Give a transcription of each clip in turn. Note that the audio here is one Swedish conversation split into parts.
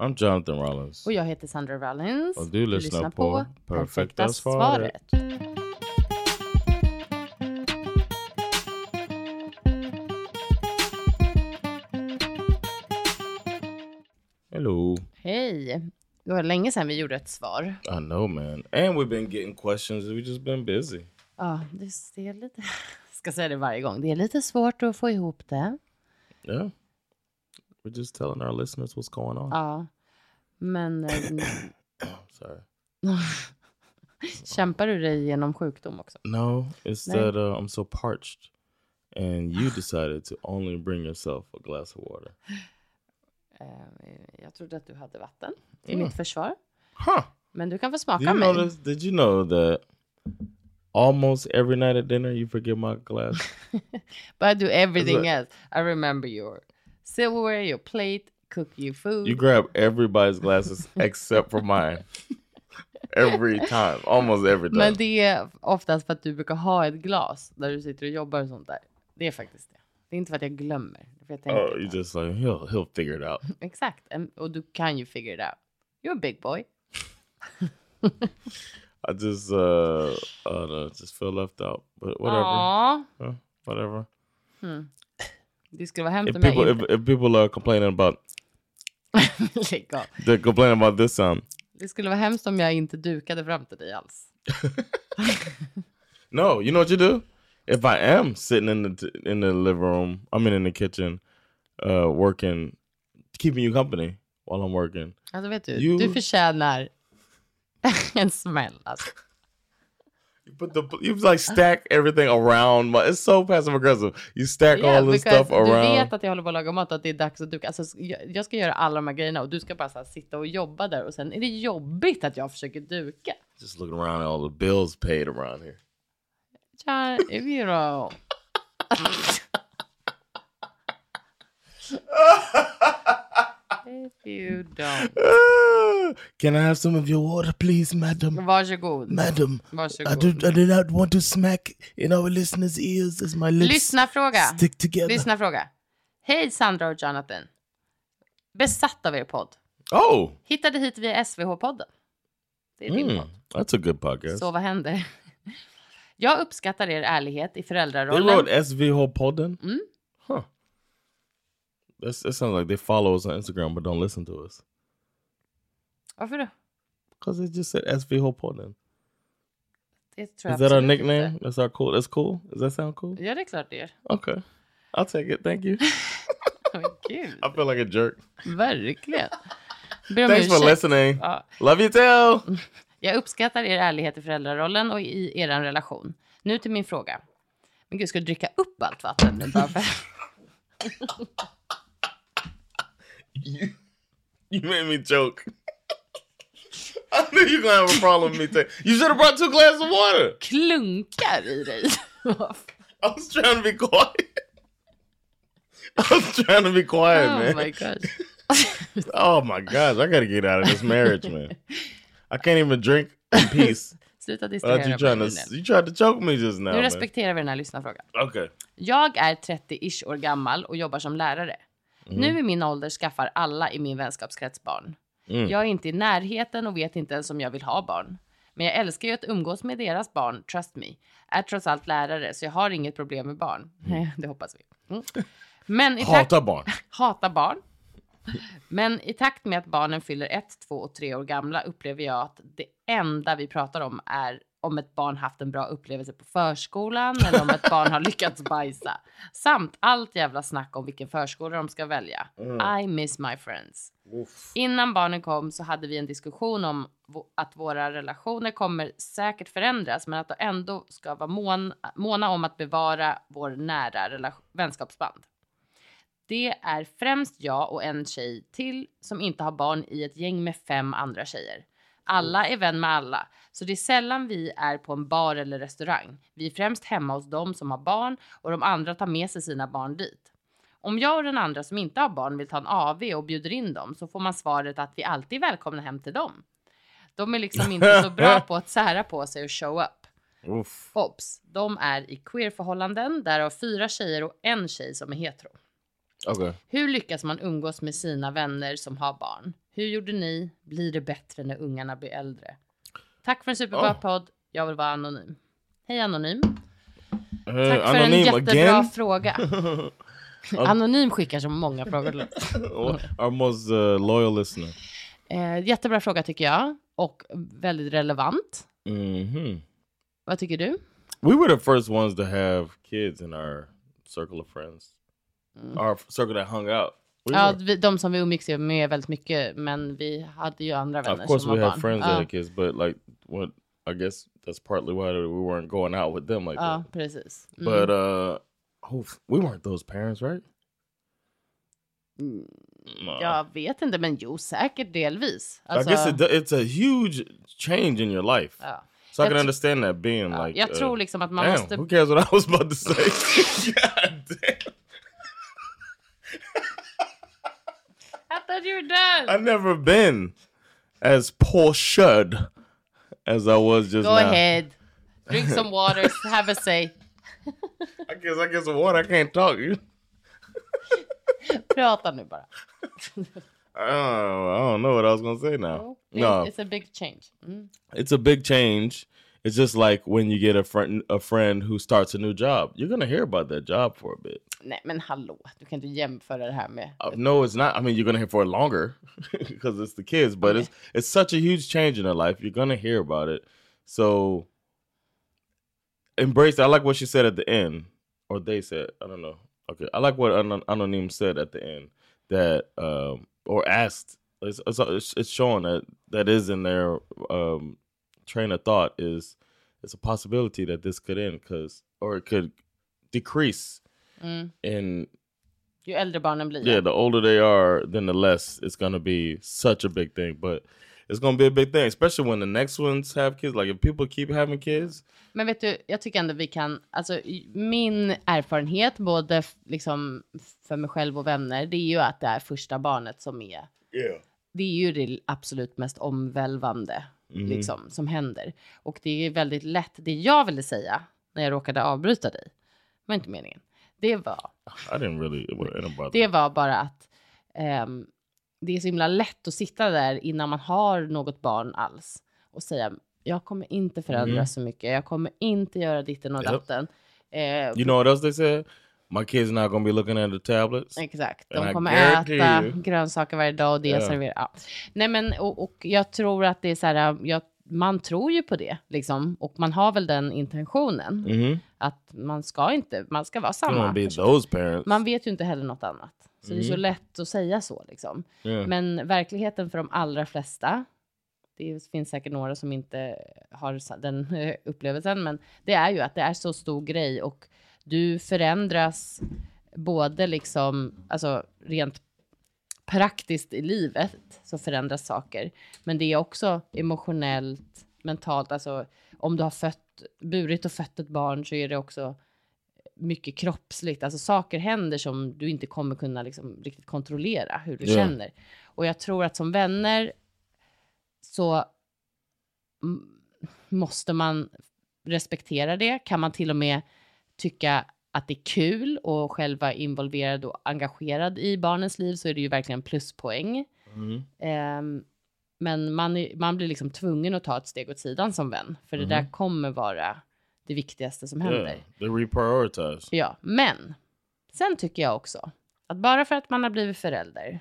I'm Jonathan Rollins. Och jag heter Sandra Rollins. Och du lyssnar på Perfekta svaret. Hello. Hej. Det var länge sedan vi gjorde ett svar. I know man. And we've been getting questions. We just been busy. Ja, det det är lite... Jag ska säga det varje gång. Det är lite svårt att få ihop det. Yeah. We're just telling our listeners what's going on. Ja. Men eh, Sorry. kämpar du dig genom sjukdom också? No, it's No. that uh, I'm so parched. And you decided to only bring yourself a glass of water. Eh, Jag trodde att du hade vatten i Mm. mitt försvar. Huh. Men du kan få smaka you mig. this? Did you know that almost every night at dinner you forget my glass? But I do everything else. I remember your silverware, your plate, cook your food. you grab everybody's glasses except for mine. Every time, almost every time. Men det är oftast för att du brukar ha ett glas där du sitter och jobbar och sånt där. Det är faktiskt det. Det är inte för att jag glömmer. För jag tänker oh, you just like he'll he'll figure it out. Exakt. Och du kan ju figure it out. You're a big boy. I just uh, uh just feel left out, but whatever, Ja. Uh, whatever. Det skulle vara hemskt om jag people inte... if, if people are complaining about Lägg av. they're complaining about this sound, Det skulle vara hemskt om jag inte dukade fram till dig alls. No, you know what you do? If I am sitting in the in the living room, I mean in the kitchen, uh, working, keeping you company while I'm working. Alltså vet du, You- du förtjänar en smäll. Alltså. You put the you like stack everything around. My, it's so passive aggressive. You stack Yeah, all this stuff du vet att jag håller på att laga mat och att det är dags att duka. Alltså, jag, jag ska göra alla de här grejerna och du ska bara här, sitta och jobba där och sen är det jobbigt att jag försöker duka. Just looking around at all the bills paid around here. Tja, if you know. if you don't. Can I have some of your water, please, madam? Varsågod. Madam, I Varsågod. do, I do not want to smack in our listeners' ears as my lips Lyssna fråga. stick together. Lyssna fråga. Hej Sandra och Jonathan. Besatt av er podd. Oh, Hittade hit via SVH-podden. Det är din mm, podd. that's a good podcast. Så vad händer? Jag uppskattar er ärlighet i They föräldrarollen. wrote SVH podden. Mm. Huh. That's, that sounds like they follow us on Instagram but don't listen to us. Varför då? Because it just said SVH podden. Det tror Is that our nickname? inte. That's our cool. That's cool. Does that sound cool? Ja, det är klart det är. Okay. I'll take it. Thank you. Men Gud, I feel like a jerk. verkligen. Thanks for listening. Ja. Love you too. Jag uppskattar er ärlighet i föräldrarollen och i er relation. Nu till min fråga. Men gud, ska du dricka upp allt vatten nu bara för... you, you made me joke. I knew you gonna have a problem with me. Take, you should have brought two glasses of water. klunkar i dig? I was trying to be quiet. I was trying to be quiet, oh man. my god. Oh my gosh, I gotta get out of this marriage, man. I can't even drink in peace. Sluta Without you distrahera trying to, you tried to choke me just now, Nu man. respekterar vi den här lyssnarfrågan. Okay. Jag är 30-ish år gammal och jobbar som lärare. Nu i min ålder skaffar alla i min vänskapskrets barn. Mm. Jag är inte i närheten och vet inte ens om jag vill ha barn. Men jag älskar ju att umgås med deras barn, trust me. Är trots allt lärare så jag har inget problem med barn. Nej, det hoppas vi. Mm. Men i takt... Hata barn. Hata barn. Men i takt med att barnen fyller ett, två och tre år gamla upplever jag att det enda vi pratar om är om ett barn haft en bra upplevelse på förskolan eller om ett barn har lyckats bajsa. Samt allt jävla snack om vilken förskola de ska välja. I miss my friends. Innan barnen kom så hade vi en diskussion om att våra relationer kommer säkert förändras men att de ändå ska vara mån, måna om att bevara vår nära vänskapsband. Det är främst jag och en tjej till som inte har barn i ett gäng med fem andra tjejer. Alla är vän med alla, så det är sällan vi är på en bar eller restaurang. Vi är främst hemma hos dem som har barn och de andra tar med sig sina barn dit. Om jag och den andra som inte har barn vill ta en AV och bjuder in dem så får man svaret att vi alltid är välkomna hem till dem. De är liksom inte så bra på att sära på sig och show up. Oof. Obs! De är i queerförhållanden, därav fyra tjejer och en tjej som är hetero. Okay. Hur lyckas man umgås med sina vänner som har barn? Hur gjorde ni? Blir det bättre när ungarna blir äldre? Tack för en superbra Oh. podd. Jag vill vara anonym. Hej anonym. Uh, Tack för en jättebra again. fråga. Anonym skickar så många frågor. Our most uh, loyal listener. Eh, jättebra fråga tycker jag. Och väldigt relevant. hmm Vad tycker du? We were the first ones to have kids in our circle of friends. Our circle that hung out. Ja, vi, de som vi umgicks med väldigt mycket, men vi hade ju andra vänner Of course, som we had barn. friends that ja, had kids, but like, what? I guess that's partly why we weren't going out with them like ja, that. precis. Mm. But uh, oh, we weren't those parents, right? Mm, No. Jag vet inte, men jo, säkert delvis. I Alltså, guess it, do- it's a huge change in your life. ja. So I Jag can tr- understand that being like. jag uh, tror liksom att man damn, måste... who cares what I was about to say? God damn. Thought you were done! I've never been as portioned as I was just Go now. ahead. Drink some water, have a say. I guess I get some water. I can't talk. You. Prata nu bara. I don't, I don't know what I was gonna say now. It's, No, it's a big change. Mm. it's a big change. It's just like when you get a friend a friend who starts a new job. You're gonna hear about that job for a bit. Nej, men hallå, du kan inte jämföra det här med... Uh, no, it's not. I mean, you're gonna hear for it longer because it's the kids, but it's it's such a huge change in their life. You're gonna hear about it. So embrace. it. I like what she said at the end, or they said. I don't know. Okay, I like what Anon- Anonym said at the end that um or asked. It's, it's it's showing that that is in their um train of thought is it's a possibility that this could end because or it could decrease Mm. in Ju äldre barnen blir. yeah, the older they are, then the less it's gonna be such a big thing. But it's gonna be a big thing, especially when the next ones have kids. Like if people keep having kids, Men vet du, jag tycker ändå vi kan, alltså min erfarenhet både liksom för mig själv och vänner, det är ju att det är första barnet som är, yeah, det är ju det absolut mest omvälvande Mhm. liksom som händer. Och det är väldigt lätt, det jag ville säga när jag råkade avbryta dig, var inte meningen. Det var, I didn't really. It det var bara att ehm, det är så himla lätt att sitta där innan man har något barn alls och säga jag kommer inte förändras Mhm. så mycket, jag kommer inte göra ditten och Yep. datten. Eh, You know what else they said? My kids not gonna be looking at the tablets. Exakt, de kommer äta you- grönsaker varje dag och det Ja. serverar. Ja. Nej men och, och jag tror att det är så här, jag, man tror ju på det liksom och man har väl den intentionen Mm-hmm. att man ska inte, man ska vara samma. Man vet ju inte heller något annat. Så det är så Mm. lätt att säga så liksom. yeah. Men verkligheten för de allra flesta, det finns säkert några som inte har den eh, upplevelsen, men det är ju att det är så stor grej och du förändras både liksom, alltså rent praktiskt i livet så förändras saker, men det är också emotionellt, mentalt, alltså om du har fött, burit och fött ett barn så är det också mycket kroppsligt, alltså saker händer som du inte kommer kunna liksom riktigt kontrollera hur du Ja. känner. Och jag tror att som vänner så måste man respektera det. Kan man till och med tycka att det är kul och själv vara involverad och engagerad i barnens liv så är det ju verkligen pluspoäng. Mhm. Ehm, men man, är, man blir liksom tvungen att ta ett steg åt sidan som vän, för det där kommer vara det viktigaste som händer. Yeah, they reprioritize. Ja, men sen tycker jag också att bara för att man har blivit förälder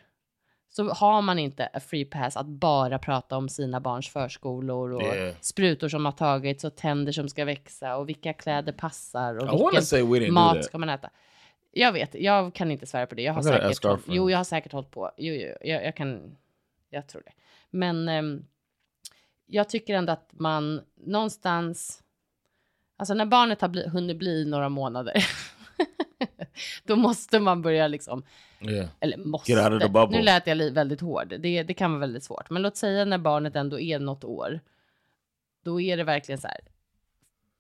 så har man inte a free pass att bara prata om sina barns förskolor och Yeah. sprutor som har tagits och tänder som ska växa och vilka kläder passar och vilken mat ska man äta. Jag vet, jag kan inte svära på det. Jag har säkert, hållit, jo, jag har säkert hållit på. Jo, jo, jag, jag kan, jag tror det. Men ehm, jag tycker ändå att man någonstans, alltså när barnet har bli, hunnit bli några månader, då måste man börja liksom Yeah. Eller måste. Nu lät jag väldigt hård. Det, det kan vara väldigt svårt. Men låt säga när barnet ändå är något år. Då är det verkligen så här.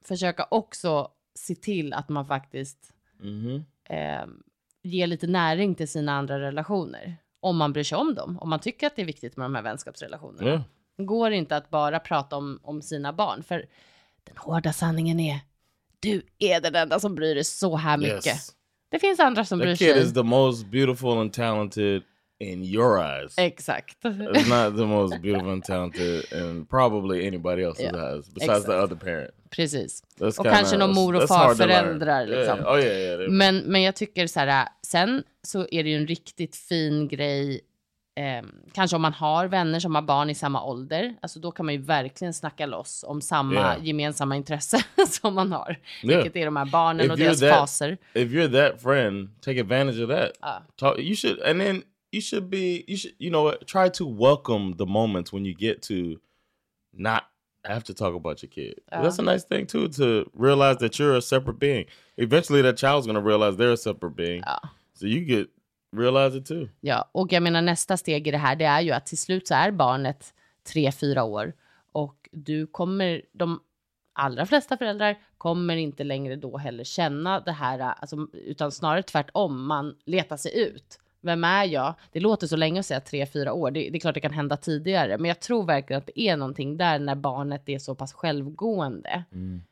Försöka också se till att man faktiskt hmm eh, ger lite näring till sina andra relationer. Om man bryr sig om dem. Om man tycker att det är viktigt med de här vänskapsrelationerna. Yeah. Går inte att bara prata om, om sina barn. För den hårda sanningen är. Du är den enda som bryr dig så här mycket. Yes. Det finns andra som bryr That kid sig. is the most beautiful and talented in your eyes. Exakt. It's not the most beautiful and talented and probably anybody else's Yeah. eyes besides the Exact. other parent. Precis. That's Och kanske någon mor och farföräldrar, liksom. Yeah. Oh yeah, yeah. They- Men, men jag tycker så här, sen så är det ju en riktigt fin grej. Eh, kanske om man har vänner som har barn i samma ålder. Alltså då kan man ju verkligen snacka loss om samma Yeah. gemensamma intresse som man har. Yeah. Vilket är de här barnen If och deras that- faser. If you're that friend, take advantage of that. Ja. Talk. You should, and then you should be. You should. You know? Try to welcome the moments when you get to not have to talk about your kid. Yeah. That's a nice thing too to realize that you're a separate being. Eventually, that child's gonna realize they're a separate being. Ja. So you get realize it too. Ja, och jag menar nästa steg i det här, det är ju att till slut så är barnet tre, fyra år och du kommer, de allra flesta föräldrar kommer inte längre då heller känna det här, alltså, utan snarare tvärtom, man letar sig ut. Vem är jag? Det låter så länge att säga tre, fyra år. Det, det är klart det kan hända tidigare, men jag tror verkligen att det är någonting där när barnet är så pass självgående.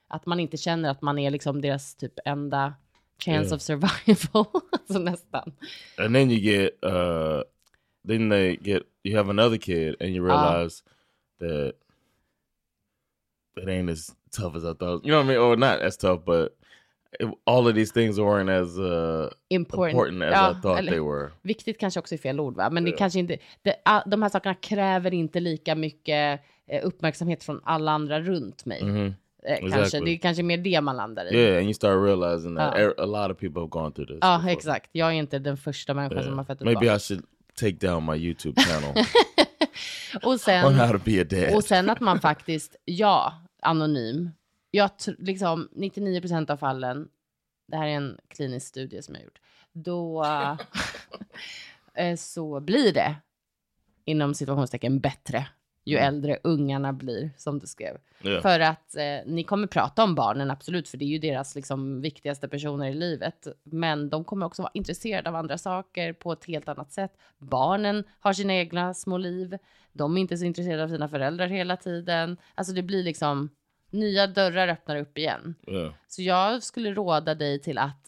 Att man inte känner att man är liksom deras typ enda chance Ja. of survival. alltså nästan. and then you get uh then they get you have another kid and you realize that it ain't as tough as I thought. You know what I mean? Or not as tough, but it, all of these things weren't as uh Important. important as Ja, I thought eller- they were. Viktigt kanske också är fel ord, va? men det Ja. kanske inte, det, de här sakerna kräver inte lika mycket eh, uppmärksamhet från alla andra runt mig. hmm Eh, kanske. exactly. Det är kanske mer det man landar i. Yeah, and you start realizing that er- a lot of people have gone through this. Ja, before. exakt. Jag är inte den första människan som har fött ett Maybe barn. I should take down my YouTube channel Och on sen, how to be a dad. och sen att man faktiskt, ja, anonym. Jag liksom 99% av fallen, det här är en klinisk studie som jag gjort, då eh, så blir det inom situationstecken bättre ju Mm. äldre ungarna blir, som du skrev. yeah. För att eh, ni kommer prata om barnen, absolut, för det är ju deras liksom, viktigaste personer i livet. Men de kommer också vara intresserade av andra saker på ett helt annat sätt. Barnen har sina egna små liv. De är inte så intresserade av sina föräldrar hela tiden. Alltså det blir liksom nya dörrar öppnar upp igen. yeah. Så jag skulle råda dig till att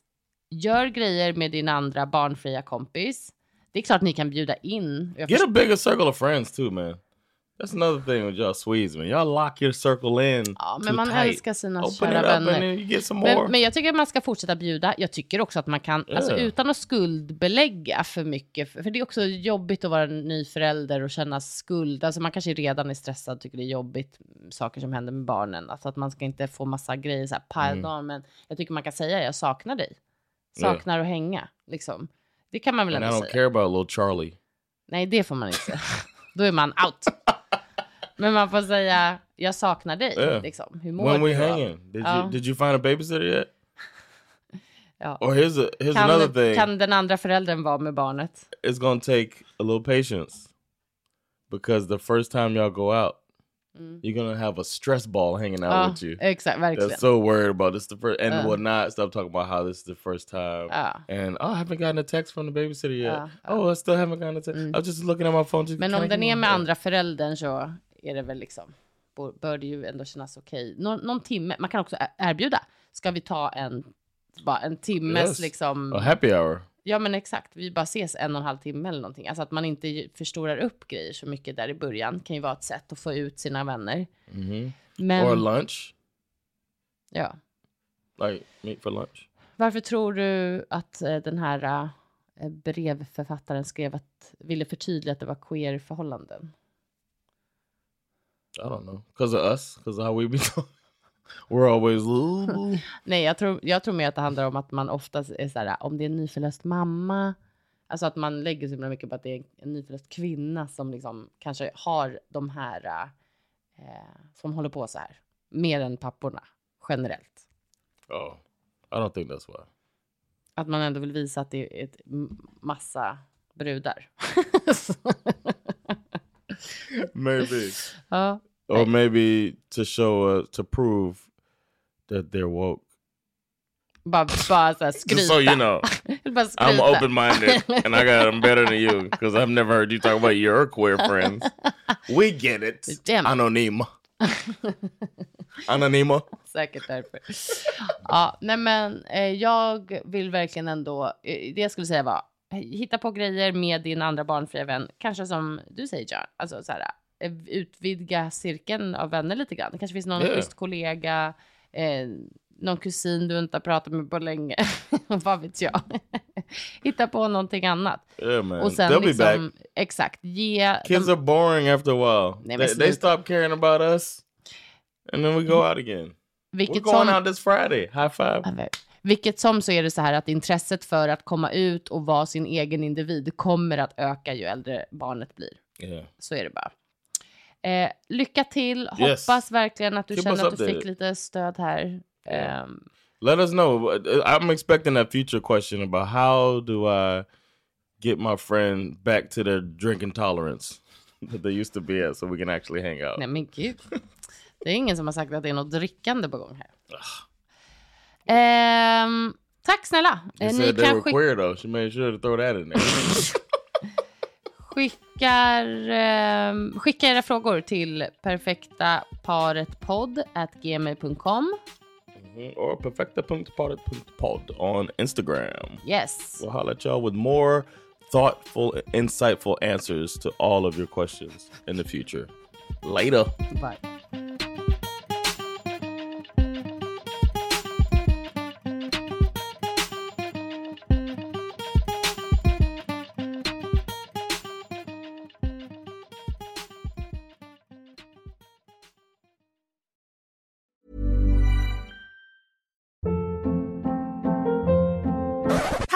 gör grejer med din andra barnfria kompis. Det är klart ni kan bjuda in. Get a bigger circle of friends too, man. That's another thing with y'all Swedes, man. Y'all lock your circle in. Ja, too men man tight. älskar sina Open kära vänner. Men, men jag tycker att man ska fortsätta bjuda. Jag tycker också att man kan, alltså Ja. utan att skuldbelägga för mycket, för det är också jobbigt att vara ny förälder och känna skuld. Alltså man kanske redan är stressad, tycker det är jobbigt, saker som händer med barnen. Alltså att man ska inte få massa grejer så här piled Mm. men jag tycker man kan säga jag saknar dig. Saknar att hänga, liksom. Det kan man väl and I ändå don't säga. care about little Charlie. Nej, det får man inte. Då är man out. Men man får säga, jag saknar dig. Ja. Liksom. Hur mår When we du? hanging, did Ja. you did you find a babysitter yet? Ja. Or here's a here's another Kan, thing. kan den andra föräldern vara med barnet? It's gonna take a little patience because the first time y'all go out, Mm. you're gonna have a stress ball hanging out Ja, with you. exakt, verkligen. That's so worried about this the first and Ja. will not stop talking about how this is the first time. Ja. And oh, I haven't gotten a text from the babysitter yet. Ja, Oh, I still haven't gotten a text. Mm. I was just looking at my phone. Just, Men om den är med Yeah. andra föräldern så är det väl liksom, bör- det ju ändå kännas okej. Nå, någon timme, man kan också erbjuda. Ska vi ta en, bara en timmes Yes. liksom, A happy hour. ja men exakt, vi bara ses en och en halv timme eller någonting. Alltså att man inte förstorar upp grejer så mycket där i början kan ju vara ett sätt att få ut sina vänner. hmm Men, Or lunch. ja. Like meet for lunch. Varför tror du att eh, den här eh, brevförfattaren skrev att, ville förtydliga att det var queer-förhållanden? I don't know. Because of us. Because how we be talking. We're always ooh. Nej, jag tror, jag tror mer att det handlar om att man oftast är så här, om det är en nyförlöst mamma, alltså att man lägger så himla mycket på att det är en nyförlöst kvinna som liksom kanske har de här, eh, som håller på så här, mer än papporna generellt. oh, I don't think that's why. Att man ändå vill visa att det är ett massa brudar. maybe. ja. Or maybe to show, uh, to prove that they're woke. Bara, bara så här skryta. Just so you know. I'm open minded and I got them better than you because I've never heard you talk about your queer friends. We get it. Damn. Anonyma. Anonyma. Säkert därför. Ja, nej men eh, jag vill verkligen ändå, eh, det jag skulle säga var, eh, hitta på grejer med din andra barnfria vän. Kanske som du säger John, alltså så här, utvidga cirkeln av vänner lite grann. Det kanske finns någon Yeah. schysst kollega, eh, någon kusin du inte har pratat med på länge. Vad vet jag. hitta på någonting annat. Yeah. Och sen They'll liksom, exakt, ge... Kids de- are boring after a while. Nej, they, they stop caring about us, and then we go out again. We're vilket going som, out this Friday. High five. Vilket som så är det så här att intresset för att komma ut och vara sin egen individ kommer att öka ju äldre barnet blir. Yeah. Så är det bara. Eh, lycka till. Yes. Hoppas verkligen att du Keep känner att du fick lite stöd här. Yeah. Ehm, Let us know. I'm expecting that future question about how do I get my friend back to their drinking tolerance that they used to be at, so we can actually hang out. nej men gud. Det är ingen som har sagt att det är något drickande på gång här. Ehm, tack snälla. You Eh, said they kan were queer though. She made sure to throw that in there. skickar, ehm, skicka era frågor till perfektaparetpodd at gmail.com. Mhm. or on Instagram. Yes. We'll holler at y'all with more thoughtful, insightful answers to all of your questions in the future. Later. Bye.